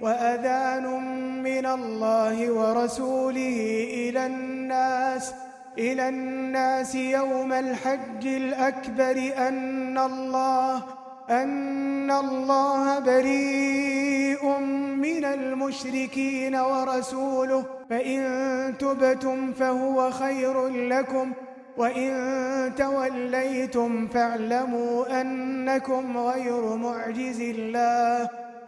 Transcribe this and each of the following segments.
وأذان من الله ورسوله إلى الناس إلى الناس يوم الحج الأكبر أن الله أن الله بريء من المشركين ورسوله. فإن تبتم فهو خير لكم وإن توليتم فاعلموا أنكم غير معجز الله.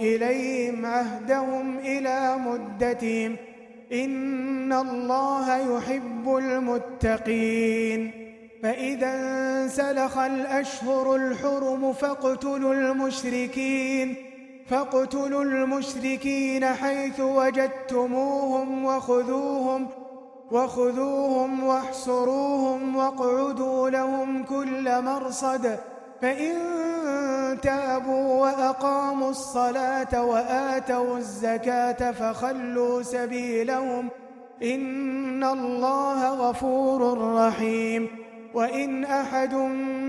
إليهم عهدهم إلى مدتهم إن الله يحب المتقين فإذا انسلخ الأشهر الحرم فاقتلوا المشركين فاقتلوا المشركين حيث وجدتموهم وخذوهم وخذوهم واحصروهم واقعدوا لهم كل مرصد فإن تابوا وأقاموا الصلاة وآتوا الزكاة فخلوا سبيلهم إن الله غفور رحيم وإن أحد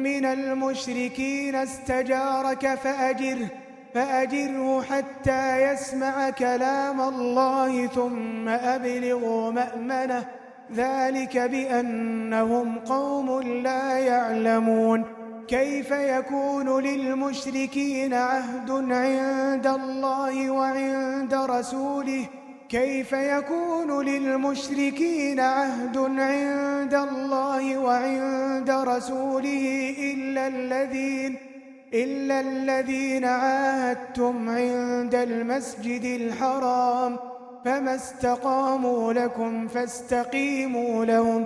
من المشركين استجارك فأجره فأجره حتى يسمع كلام الله ثم أبلغوا مأمنه ذلك بأنهم قوم لا يعلمون كيف يكون للمشركين عهد عند الله وعند رسوله؟ كيف يكون للمشركين عهد عند الله وعند رسوله إلا الذين إلا الذين عاهدتم عند المسجد الحرام؟ فما استقاموا لكم فاستقيموا لهم.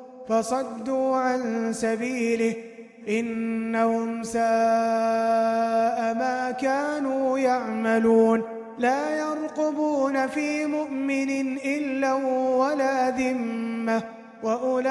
فصدوا عن سبيله إنهم ساء ما كانوا يعملون. لا يرقبون في مؤمن إلا ولا ذمة وأولئك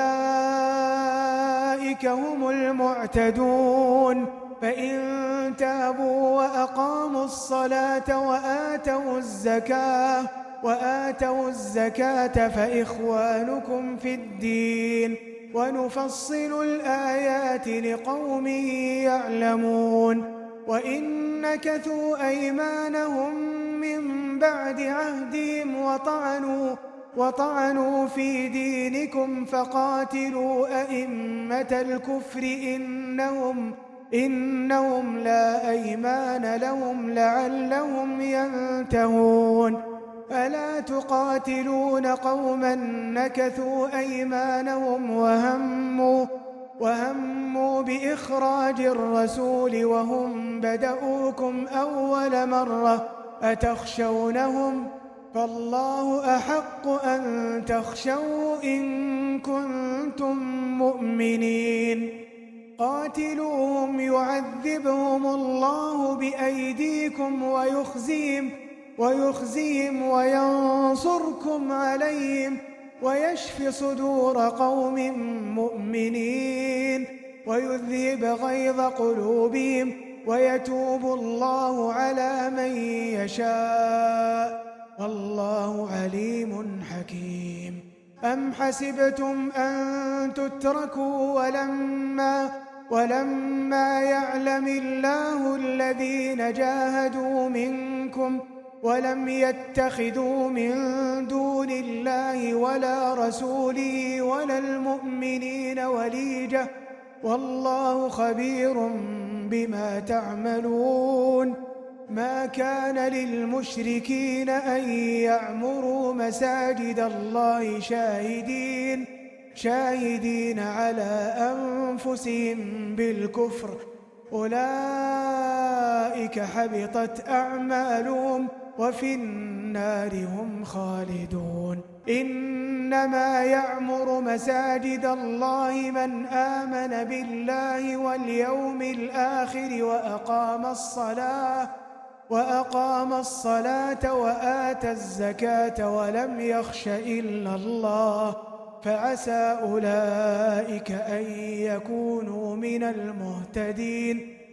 هم المعتدون. فإن تابوا وأقاموا الصلاة وآتوا الزكاة وآتوا الزكاة فإخوانكم في الدين ونفصل الآيات لقوم يعلمون وإن نكثوا أيمانهم من بعد عهدهم وطعنوا وطعنوا في دينكم فقاتلوا أئمة الكفر إنهم إنهم لا أيمان لهم لعلهم ينتهون ألا تقاتلون قوما نكثوا أيمانهم وهموا وهموا بإخراج الرسول وهم بدؤوكم أول مرة أتخشونهم فالله أحق أن تخشوا إن كنتم مؤمنين قاتلوهم يعذبهم الله بأيديكم ويخزيهم ويخزيهم وينصركم عليهم ويشف صدور قوم مؤمنين ويذهب غيظ قلوبهم ويتوب الله على من يشاء والله عليم حكيم. أم حسبتم أن تتركوا ولما ولما يعلم الله الذين جاهدوا منكم ولم يتخذوا من دون الله ولا رسوله ولا المؤمنين وليجة. والله خبير بما تعملون. ما كان للمشركين أن يعمروا مساجد الله شاهدين شاهدين على أنفسهم بالكفر. أولئك حبطت أعمالهم. وفي النار هم خالدون. إنما يعمر مساجد الله من آمن بالله واليوم الآخر وأقام الصلاة وأقام الصلاة وآتى الزكاة ولم يخش إلا الله. فعسى أولئك أن يكونوا من المهتدين.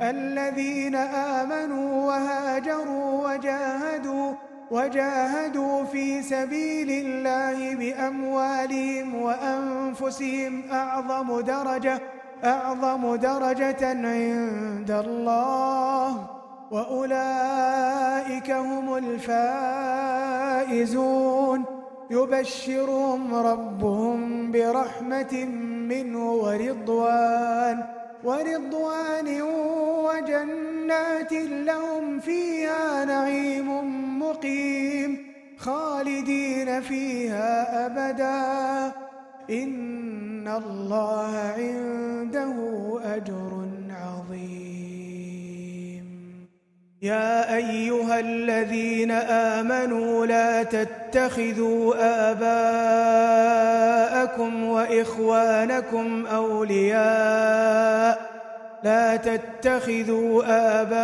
الذين آمنوا وهاجروا وجاهدوا وجاهدوا في سبيل الله بأموالهم وأنفسهم أعظم درجة أعظم درجة عند الله. وأولئك هم الفائزون. يبشرهم ربهم برحمة منه ورضوان. ورضوان وجنات لهم فيها نعيم مقيم خالدين فيها أبدا. إن الله عنده أجر يا أيها الذين آمنوا لا تتخذوا آباءكم وإخوانكم أولياء لا تتخذوا آباءكم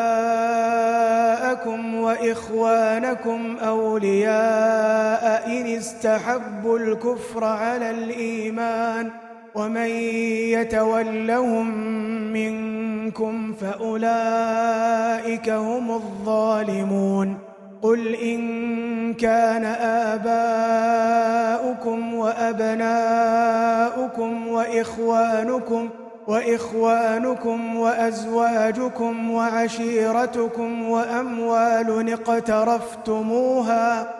وإخوانكم أولياء إن استحبوا الكفر على الإيمان ومن يتولهم منكم فأولئك هم الظالمون. قل إن كان آباؤكم وأبناؤكم وإخوانكم وإخوانكم وأزواجكم وعشيرتكم وأموال اقترفتموها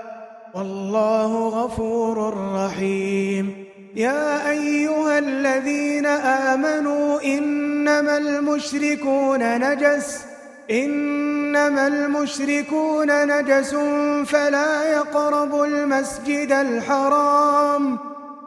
والله غفور رحيم. يا أيها الذين آمنوا إنما المشركون نجس إنما المشركون نجس فلا يقربوا المسجد الحرام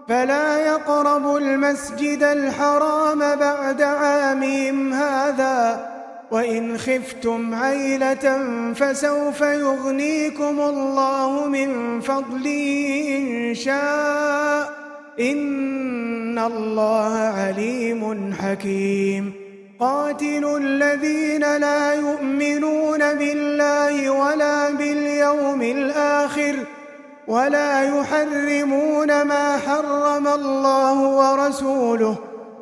فلا يقربوا المسجد الحرام بعد عامهم هذا. وإن خفتم عيلة فسوف يغنيكم الله من فضله إن شاء إن الله عليم حكيم. قاتلوا الذين لا يؤمنون بالله ولا باليوم الآخر ولا يحرمون ما حرم الله ورسوله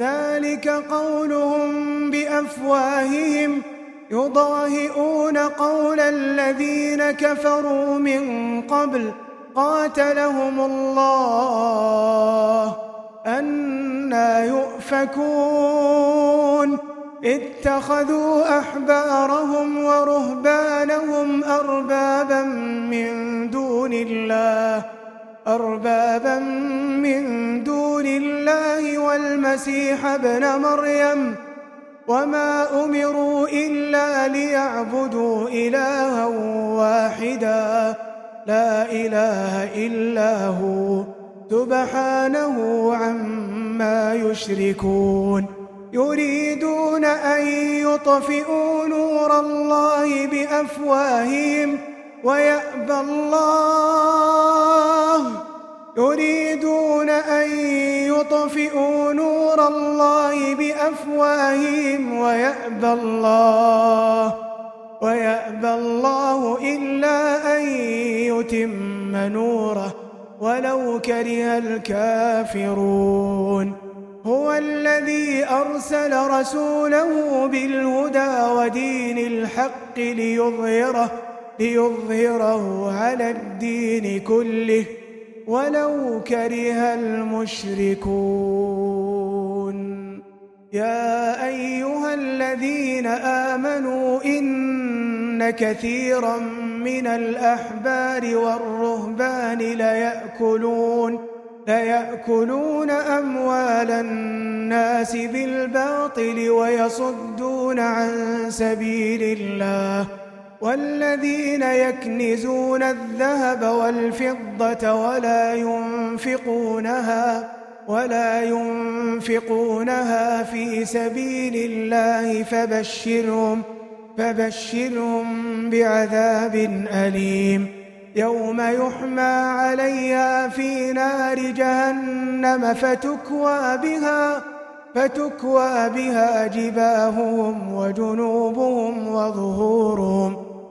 ذلك قولهم بأفواههم يضاهئون قول الذين كفروا من قبل قاتلهم الله أنا يؤفكون اتخذوا أحبارهم ورهبانهم أربابا من دون الله أربابا من دون الله والمسيح ابن مريم وما أمروا إلا ليعبدوا إلها واحدا لا إله إلا هو سبحانه عما يشركون يريدون أن يطفئوا نور الله بأفواههم ويأبى الله. يريدون أن يطفئوا نور الله بأفواههم ويأبى الله. ويأبى الله إلا أن يتم نوره. ولو كره الكافرون. هو الذي أرسل رسوله بالهدى ودين الحق ليظهره. ليظهره على الدين كله ولو كره المشركون. يا أيها الذين آمنوا إن كثيرا من الأحبار والرهبان ليأكلون ليأكلون أموال الناس بالباطل ويصدون عن سبيل الله. والذين يكنزون الذهب والفضة ولا ينفقونها ولا ينفقونها في سبيل الله فبشرهم فبشرهم بعذاب أليم. يوم يحمى عليها في نار جهنم فتكوى بها فتكوى بها جباههم وجنوبهم وظهورهم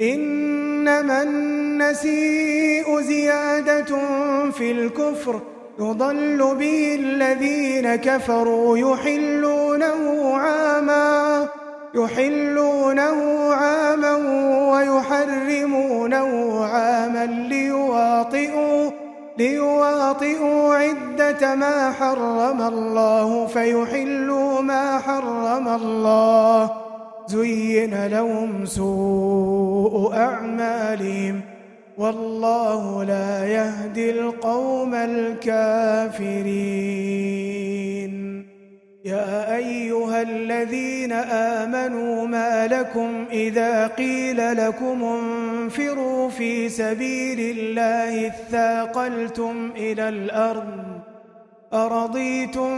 إنما النسيء زيادة في الكفر يضل به الذين كفروا يحلونه عاما يحلونه عاما ويحرمونه عاما ليواطئوا ليواطئوا عدة ما حرم الله فيحلوا ما حرم الله. زين لهم سوء أعمالهم والله لا يهدي القوم الكافرين. يا أيها الذين آمنوا ما لكم إذا قيل لكم انفروا في سبيل الله اثاقلتم إلى الأرض أرضيتم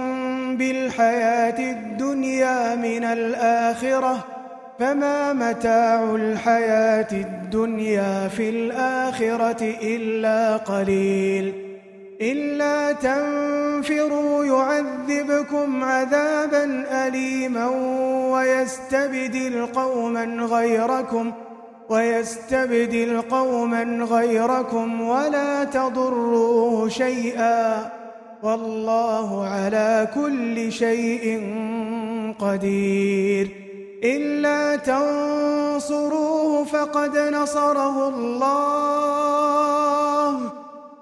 بالحياة الدنيا من الآخرة فما متاع الحياة الدنيا في الآخرة إلا قليل. إلا تنفروا يعذبكم عذابا أليما ويستبدل قوما غيركم ويستبدل قوما غيركم ولا تضروه شيئا. والله على كل شيء قدير. إلا تنصروه فقد نصره الله.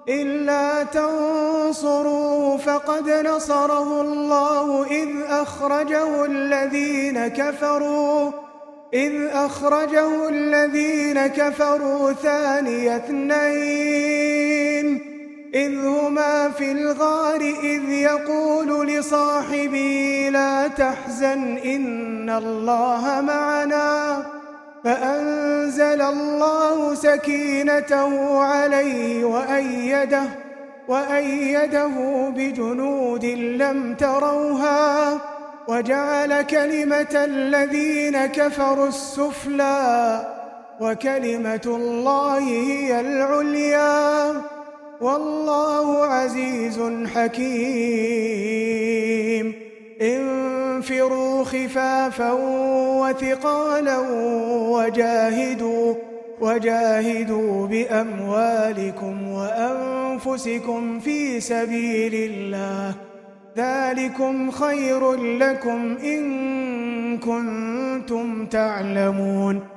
إلا تنصروه فقد نصره الله. إذ أخرجه الذين كفروا إذ أخرجه الذين كفروا ثاني اثنين. إذ هما في الغار إذ يقول لصاحبه لا تحزن إن الله معنا فأنزل الله سكينته عليه وأيده وأيده بجنود لم تروها وجعل كلمة الذين كفروا السفلى وكلمة الله هي العليا والله عزيز حكيم. انفروا خفافا وثقالا وجاهدوا وجاهدوا بأموالكم وأنفسكم في سبيل الله. ذلكم خير لكم إن كنتم تعلمون.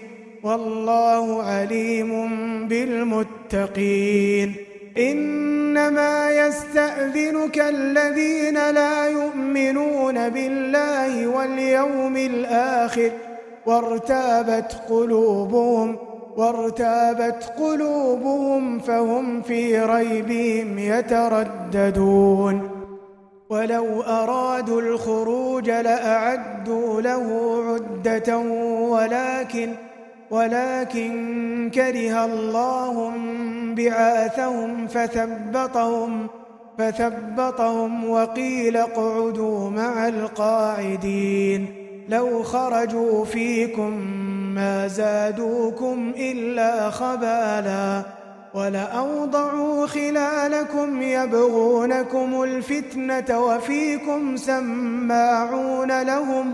والله عليم بالمتقين. إنما يستأذنك الذين لا يؤمنون بالله واليوم الآخر. وارتابت قلوبهم وارتابت قلوبهم فهم في ريبهم يترددون. ولو أرادوا الخروج لأعدوا له عدة ولكن ولكن كره الله بعاثهم فثبطهم فثبطهم وقيل اقعدوا مع القاعدين. لو خرجوا فيكم ما زادوكم إلا خبالا ولأوضعوا خلالكم يبغونكم الفتنة وفيكم سماعون لهم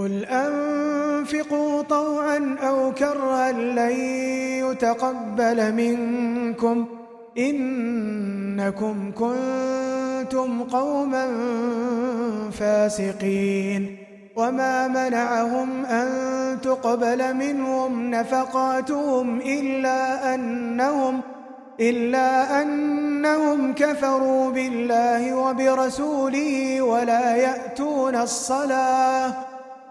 قل أنفقوا طوعا أو كرها لن يتقبل منكم إنكم كنتم قوما فاسقين وما منعهم أن تقبل منهم نفقاتهم إلا أنهم إلا أنهم كفروا بالله وبرسوله ولا يأتون الصلاة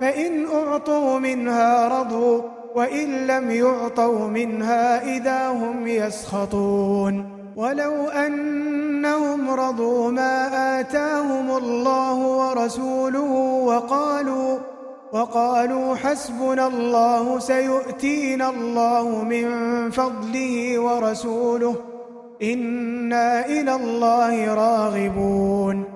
فإن أعطوا منها رضوا وإن لم يعطوا منها إذا هم يسخطون. ولو أنهم رضوا ما آتاهم الله ورسوله وقالوا وقالوا حسبنا الله سيؤتينا الله من فضله ورسوله إنا إلى الله راغبون.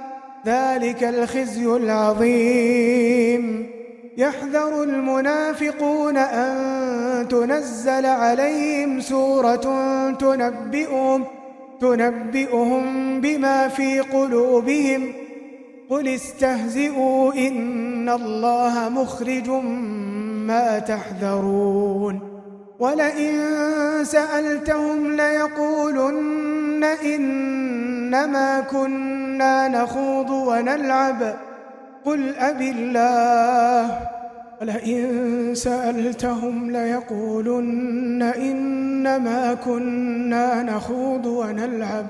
ذلك الخزي العظيم. يحذر المنافقون أن تنزل عليهم سورة تنبئهم تنبئهم بما في قلوبهم. قل استهزئوا إن الله مخرج ما تحذرون. ولئن سألتهم ليقولن إنما كنا نخوض ونلعب. قل أب الله. ولئن سألتهم ليقولن إنما كنا نخوض ونلعب.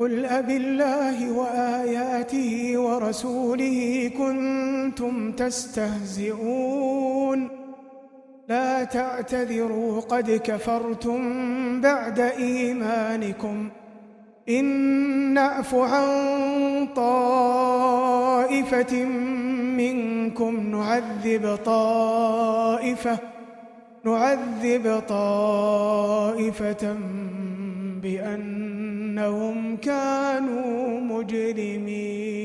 قل أب الله وآياته ورسوله كنتم تستهزئون. لا تعتذروا قد كفرتم بعد إيمانكم ۖ. إن نعف عن طائفة منكم نعذب طائفة نعذب طائفة بأنهم كانوا مجرمين.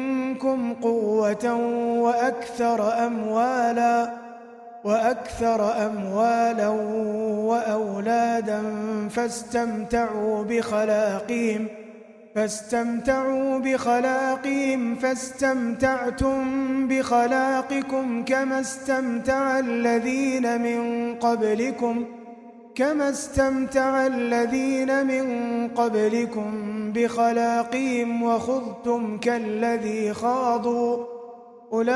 قوة وأكثر أموالا وأكثر أموالا وأولادا فاستمتعوا بخلاقهم فاستمتعوا بخلاقهم فاستمتعتم بخلاقكم كما استمتع الذين من قبلكم ۖ. كما استمتع الذين من قبلكم بخلاقهم وخذتم كالذي خاضوا أولئك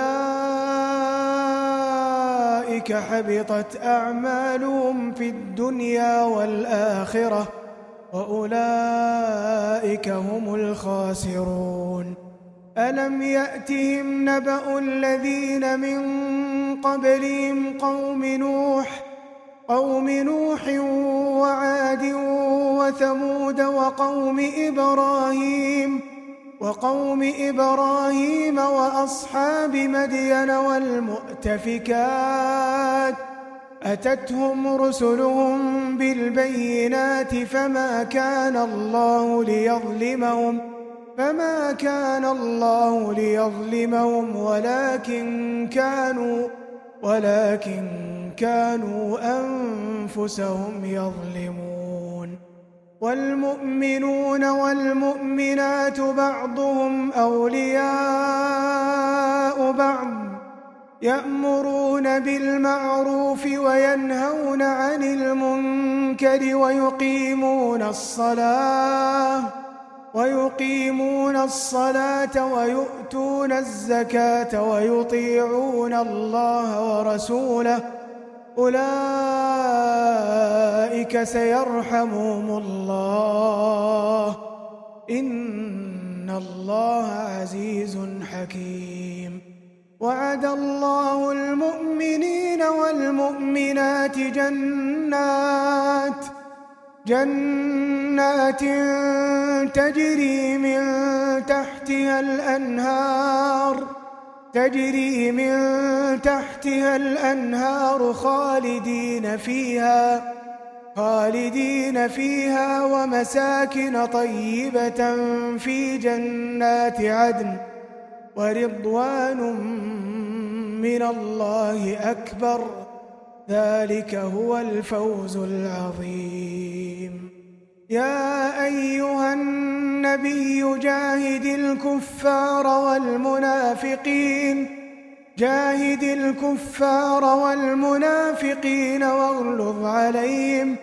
حبطت أعمالهم في الدنيا والآخرة وأولئك هم الخاسرون ألم يأتهم نبأ الذين من قبلهم قوم نوح قوم نوح وعاد وثمود وقوم إبراهيم وقوم إبراهيم وأصحاب مدين والمؤتفكات أتتهم رسلهم بالبينات فما كان الله ليظلمهم فما كان الله ليظلمهم ولكن كانوا ولكن كانوا أنفسهم يظلمون والمؤمنون والمؤمنات بعضهم أولياء بعض يأمرون بالمعروف وينهون عن المنكر ويقيمون الصلاة ويقيمون الصلاة ويؤتون الزكاة ويطيعون الله ورسوله أولئك سيرحمهم الله. إن الله عزيز حكيم. وعد الله المؤمنين والمؤمنات جنات جنات تجري من تحتها الأنهار. تجري من تحتها الأنهار خالدين فيها خالدين فيها ومساكن طيبة في جنات عدن ورضوان من الله أكبر. ذلك هو الفوز العظيم. يا أيها النبي جاهد الكفار والمنافقين جاهد الكفار والمنافقين واغلظ عليهم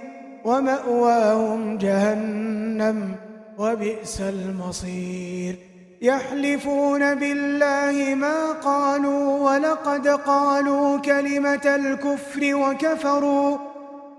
ومأواهم جهنم وبئس المصير. يحلفون بالله ما قالوا ولقد قالوا كلمة الكفر وكفروا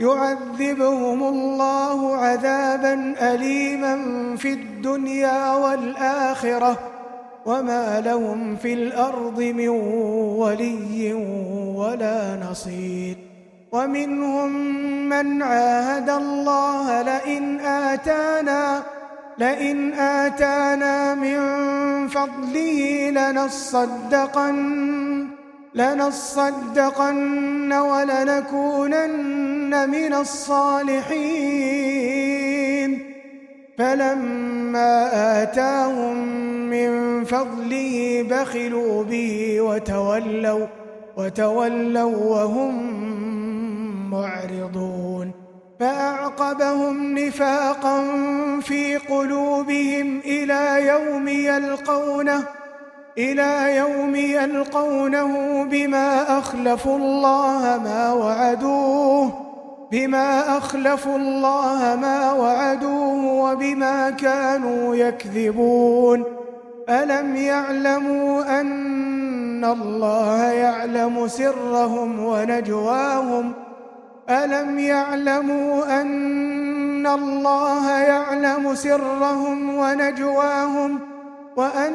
يعذبهم الله عذابا أليما في الدنيا والآخرة وما لهم في الأرض من ولي ولا نصير. ومنهم من عاهد الله لئن آتانا لئن آتانا من فضله لنصدقن لنصدقن ولنكونن من الصالحين. فلما آتاهم من فضله بخلوا به وتولوا وتولوا وهم معرضون. فأعقبهم نفاقا في قلوبهم إلى يوم يلقونه. إلى يوم يلقونه بما أخلفوا الله ما وعدوه بما أخلفوا الله ما وعدوه وبما كانوا يكذبون. ألم يعلموا أن الله يعلم سرهم ونجواهم؟ ألم يعلموا أن الله يعلم سرهم ونجواهم؟ وأن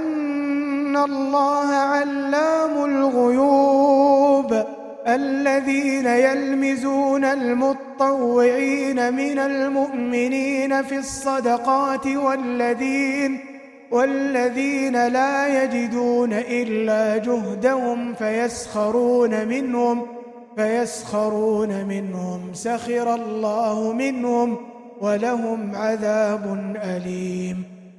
الله علام الغيوب الذين يلمزون المطوعين من المؤمنين في الصدقات والذين والذين لا يجدون إلا جهدهم فيسخرون منهم فيسخرون منهم سخر الله منهم ولهم عذاب أليم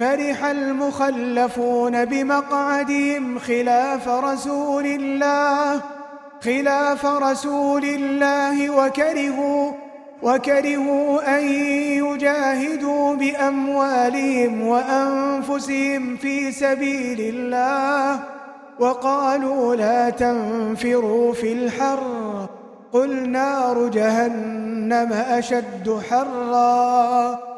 فرح المخلفون بمقعدهم خلاف رسول الله خلاف رسول الله وكرهوا وكرهوا أن يجاهدوا بأموالهم وأنفسهم في سبيل الله وقالوا لا تنفروا في الحر قل نار جهنم أشد حرا.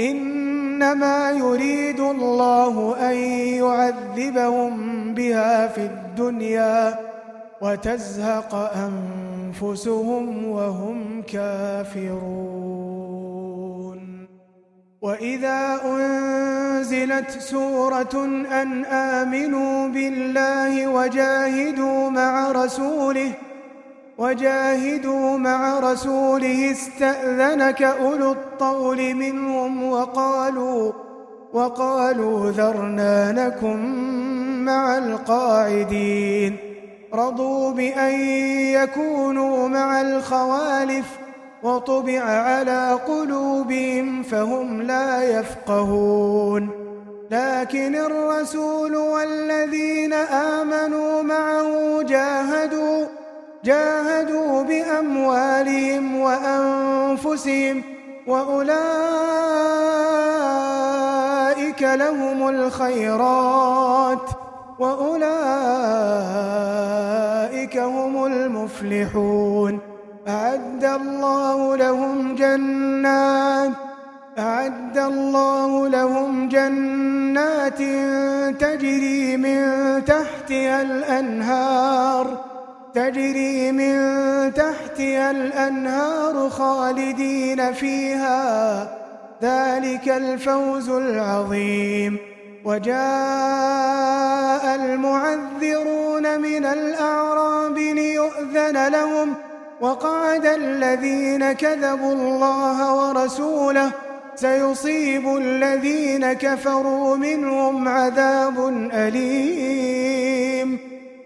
إنما يريد الله أن يعذبهم بها في الدنيا وتزهق أنفسهم وهم كافرون. وإذا أنزلت سورة أن آمنوا بالله وجاهدوا مع رسوله وجاهدوا مع رسوله استأذنك أولو الطول منهم وقالوا وقالوا ذرنا نكن مع القاعدين. رضوا بأن يكونوا مع الخوالف وطبع على قلوبهم فهم لا يفقهون. لكن الرسول والذين آمنوا معه جاهدوا جاهدوا بأموالهم وأنفسهم وأولئك لهم الخيرات وأولئك هم المفلحون. أعد الله لهم جنات أعد الله لهم جنات تجري من تحتها الأنهار. تجري من تحتها الأنهار خالدين فيها. ذلك الفوز العظيم. وجاء المعذرون من الأعراب ليؤذن لهم. وقعد الذين كذبوا الله ورسوله. سيصيب الذين كفروا منهم عذاب أليم.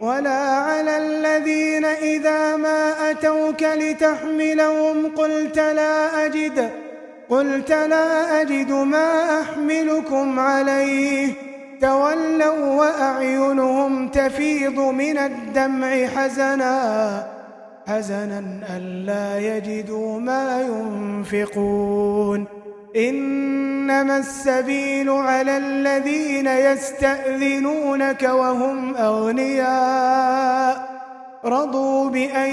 ولا على الذين إذا ما أتوك لتحملهم قلت لا أجد قلت لا أجد ما أحملكم عليه. تولوا وأعينهم تفيض من الدمع حزناً حزنا ألا يجدوا ما ينفقون. إنما السبيل على الذين يستأذنونك وهم أغنياء. رضوا بأن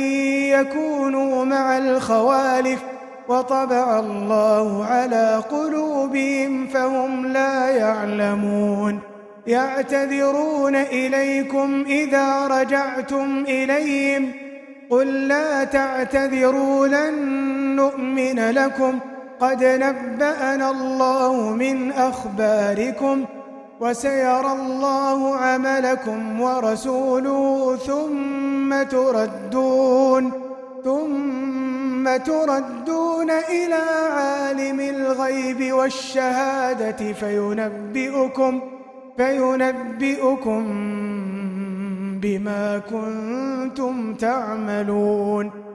يكونوا مع الخوالف وطبع الله على قلوبهم فهم لا يعلمون. يعتذرون إليكم إذا رجعتم إليهم قل لا تعتذروا لن نؤمن لكم. قد نبأنا الله من أخباركم وسيرى الله عملكم ورسوله ثم تردون ثم تردون إلى عالم الغيب والشهادة فينبئكم فينبئكم بما كنتم تعملون.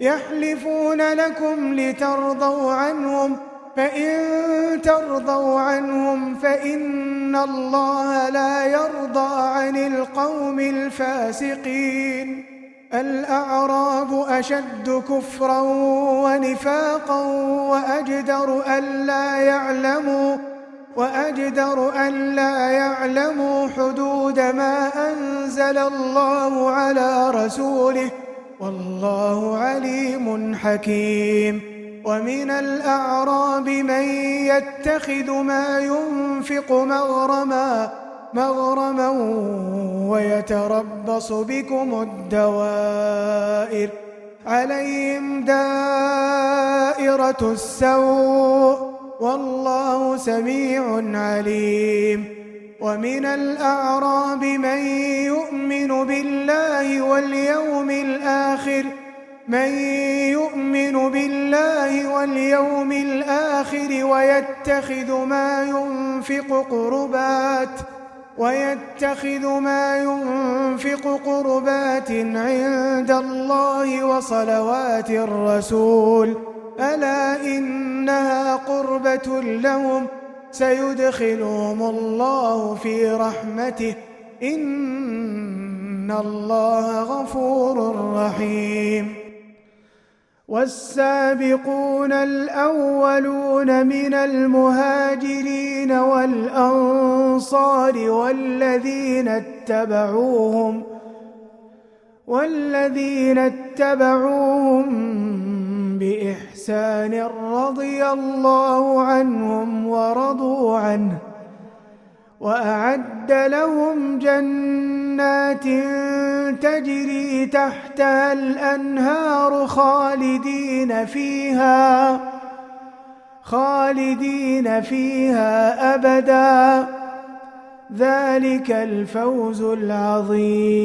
يحلفون لكم لترضوا عنهم فإن ترضوا عنهم فإن الله لا يرضى عن القوم الفاسقين. الأعراب أشد كفرا ونفاقا وأجدر ألا يعلموا وأجدر أن لا يعلموا حدود ما أنزل الله على رسوله. والله عليم حكيم. ومن الأعراب من يتخذ ما ينفق مغرما مغرما ويتربص بكم الدوائر. عليهم دائرة السوء والله سميع عليم. ومن الأعراب من يؤمن بالله واليوم الآخر من يؤمن بالله واليوم الآخر ويتخذ ما ينفق قربات ويتخذ ما ينفق قربات عند الله وصلوات الرسول. ألا إنها قربة لهم؟ سيدخلهم الله في رحمته. إن الله غفور رحيم. والسابقون الأولون من المهاجرين والأنصار والذين اتبعوهم والذين اتبعوهم بإحسان رضي الله عنهم ورضوا عنه وأعد لهم جنات تجري تحتها الأنهار خالدين فيها خالدين فيها أبدا. ذلك الفوز العظيم.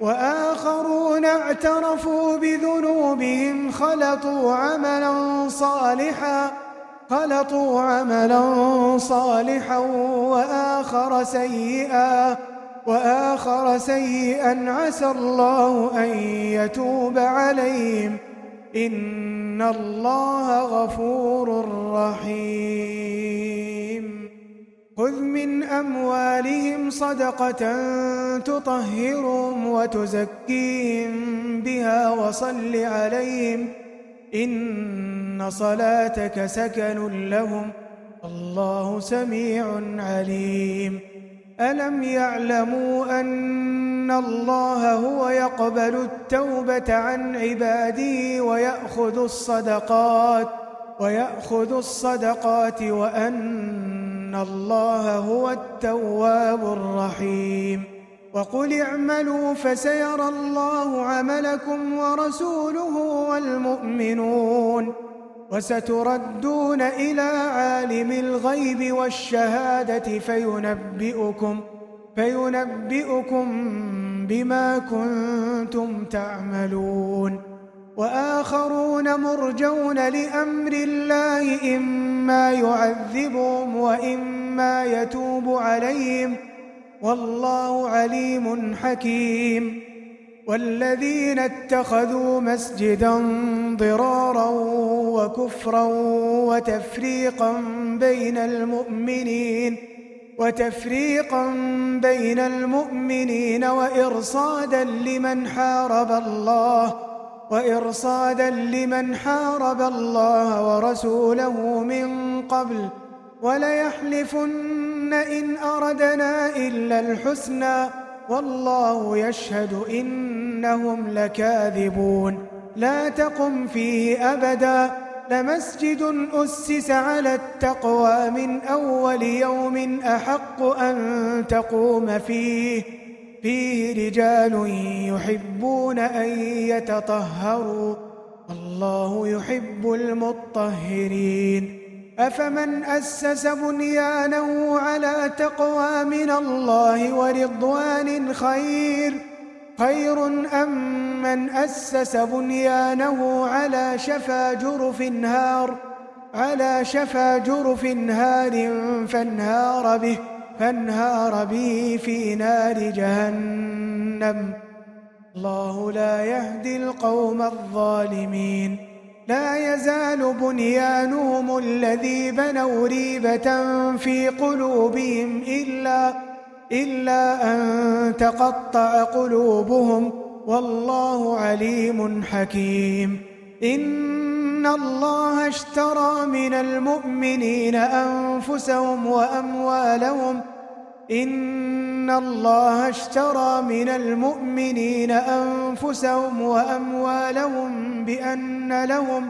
وآخرون اعترفوا بذنوبهم خلطوا عملا صالحا خلطوا عملا صالحا وآخر سيئا وآخر سيئا عسى الله أن يتوب عليهم. إن الله غفور رحيم. خذ من أموالهم صدقة تطهرهم وتزكيهم بها وصل عليهم إن صلاتك سكن لهم الله سميع عليم. ألم يعلموا أن الله هو يقبل التوبة عن عباده ويأخذ الصدقات ويأخذ الصدقات وأن الله هو التواب الرحيم وقل اعملوا فسيرى الله عملكم ورسوله والمؤمنون وستردون إلى عالم الغيب والشهادة فينبئكم فينبئكم بما كنتم تعملون وآخرون مرجون لأمر الله إما يعذبهم وإما يتوب عليهم. والله عليم حكيم. والذين اتخذوا مسجدا ضرارا وكفرا وتفريقا بين المؤمنين وتفريقا بين المؤمنين وإرصادا لمن حارب الله. وإرصادا لمن حارب الله ورسوله من قبل وليحلفن إن أردنا إلا الحسنى والله يشهد إنهم لكاذبون. لا تقم فيه أبدا. لمسجد أسس على التقوى من أول يوم أحق أن تقوم فيه. فيه رجال يحبون أن يتطهروا. الله يحب المطهرين. أفمن أسس بنيانه على تقوى من الله ورضوان خير؟ خير أم من أسس بنيانه على شفا جرف هار على شفا جرف هار فانهار به. فانهار به في نار جهنم. الله لا يهدي القوم الظالمين. لا يزال بنيانهم الذي بنوا ريبة في قلوبهم إلا إلا أن تقطع قلوبهم. والله عليم حكيم. إن الله اشترى من المؤمنين أنفسهم وأموالهم. إن الله اشترى من المؤمنين أنفسهم وأموالهم بأن لهم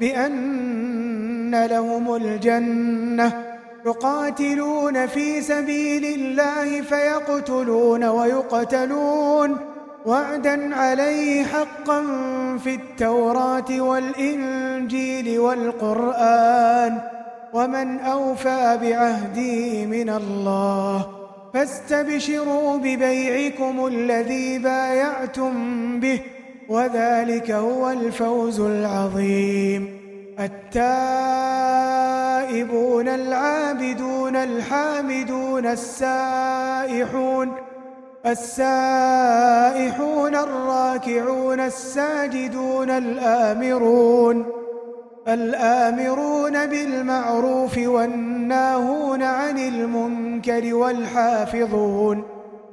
بأن لهم الجنة. يقاتلون في سبيل الله فيقتلون ويقتلون. وعدا عليه حقا في التوراة والإنجيل والقرآن ومن أوفى بعهده من الله فاستبشروا ببيعكم الذي بايعتم به وذلك هو الفوز العظيم التائبون العابدون الحامدون السائحون السائحون الراكعون الساجدون الآمرون الآمرون بالمعروف والناهون عن المنكر والحافظون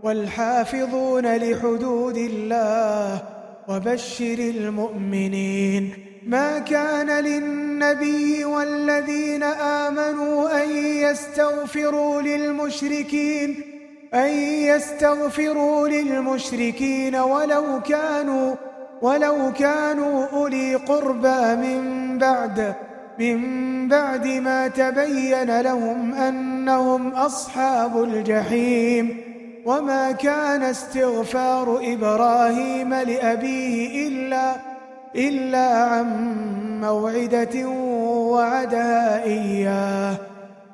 والحافظون لحدود الله وبشر المؤمنين ما كان للنبي والذين آمنوا أن يستغفروا للمشركين أن يستغفروا للمشركين ولو كانوا ولو كانوا أولي قربى من بعد من بعد ما تبين لهم أنهم أصحاب الجحيم. وما كان استغفار إبراهيم لأبيه إلا إلا عن موعدة وعدها إياه.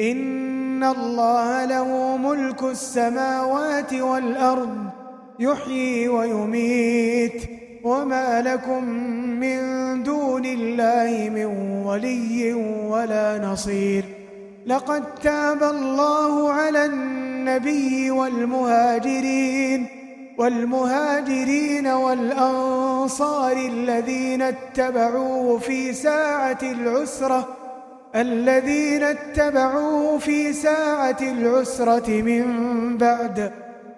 إن الله له ملك السماوات والأرض يحيي ويميت. وما لكم من دون الله من ولي ولا نصير. لقد تاب الله على النبي والمهاجرين والمهاجرين والأنصار الذين اتبعوه في ساعة العسرة. الذين اتبعوه في ساعة العسرة من بعد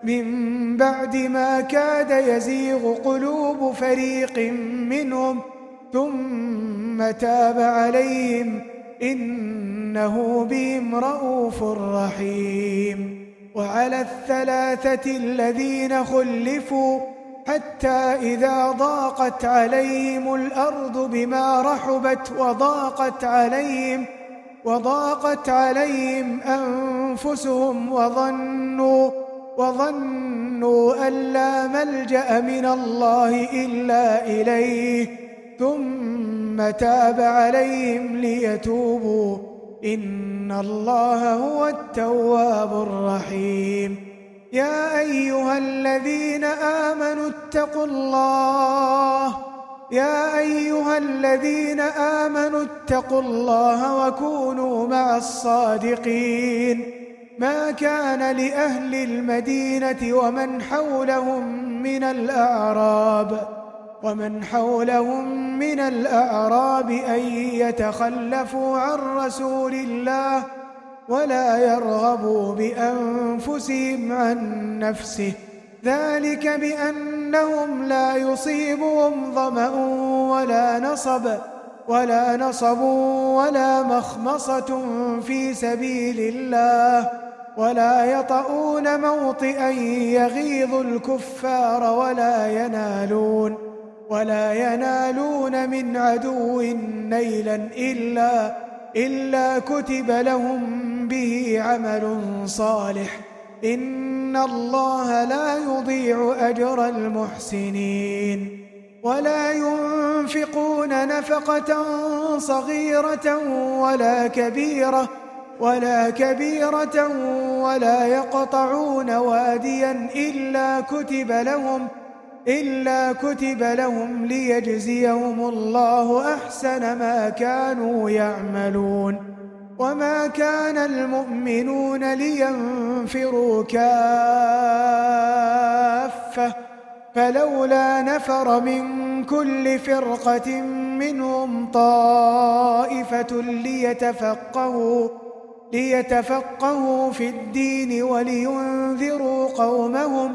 من بعد ما كاد يزيغ قلوب فريق منهم ثم تاب عليهم إنه بهم رءوف رحيم. وعلى الثلاثة الذين خلفوا حتى إذا ضاقت عليهم الأرض بما رحبت وضاقت عليهم وضاقت عليهم أنفسهم وظنوا وظنوا أن لا ملجأ من الله إلا إليه. ثم تاب عليهم ليتوبوا. إن الله هو التواب الرحيم. يا أيها الذين آمنوا اتقوا الله. يا أيها الذين آمنوا اتقوا الله وكونوا مع الصادقين. ما كان لأهل المدينة ومن حولهم من الأعراب. ومن حولهم من الأعراب أن يتخلفوا عن رسول الله ولا يرغبوا بأنفسهم عن نفسه. ذلك بأنهم لا يصيبهم ظمأ ولا نصب ولا نصب ولا مخمصة في سبيل الله ولا يطؤون موطئا يغيظ الكفار ولا ينالون ولا ينالون من عدو نيلا إلا إلا كتب لهم به عمل صالح. إن الله لا يضيع أجر المحسنين. ولا ينفقون نفقة صغيرة ولا كبيرة ولا كبيرة ولا يقطعون واديا إلا كتب لهم إلا كتب لهم ليجزيهم الله أحسن ما كانوا يعملون وما كان المؤمنون لينفروا كافة فلولا نفر من كل فرقة منهم طائفة ليتفقهوا ليتفقهوا في الدين ولينذروا قومهم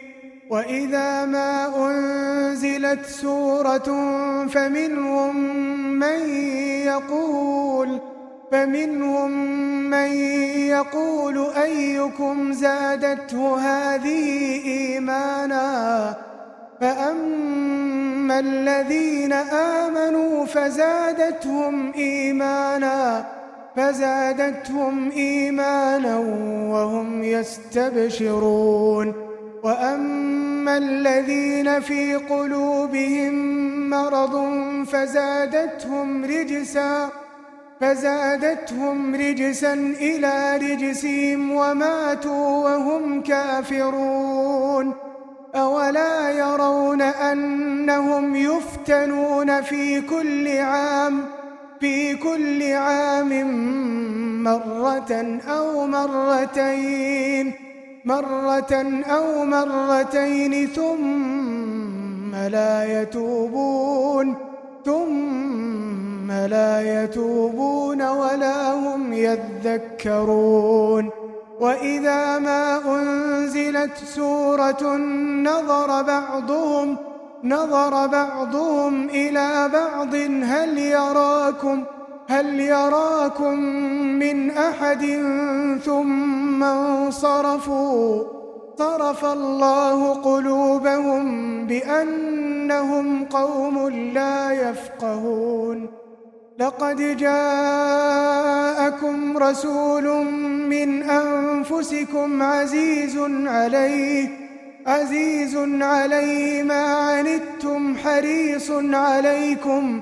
وإذا ما أنزلت سورة فمنهم من يقول فمنهم من يقول أيكم زادته هذه إيمانا؟ فأما الذين آمنوا فزادتهم إيمانا فزادتهم إيمانا وهم يستبشرون. وأما الذين في قلوبهم مرض فزادتهم رجسا فزادتهم رجسا إلى رجسهم وماتوا وهم كافرون. أولا يرون أنهم يفتنون في كل عام في كل عام مرة أو مرتين مرة أو مرتين ثم لا يتوبون ثم لا يتوبون ولا هم يذكرون. وإذا ما أنزلت سورة نظر بعضهم نظر بعضهم إلى بعض هل يراكم؟ هل يراكم من أحد ثم انصرفوا؟ صرف الله قلوبهم بأنهم قوم لا يفقهون. لقد جاءكم رسول من أنفسكم عزيز عليه عزيز عليه ما عنتم حريص عليكم.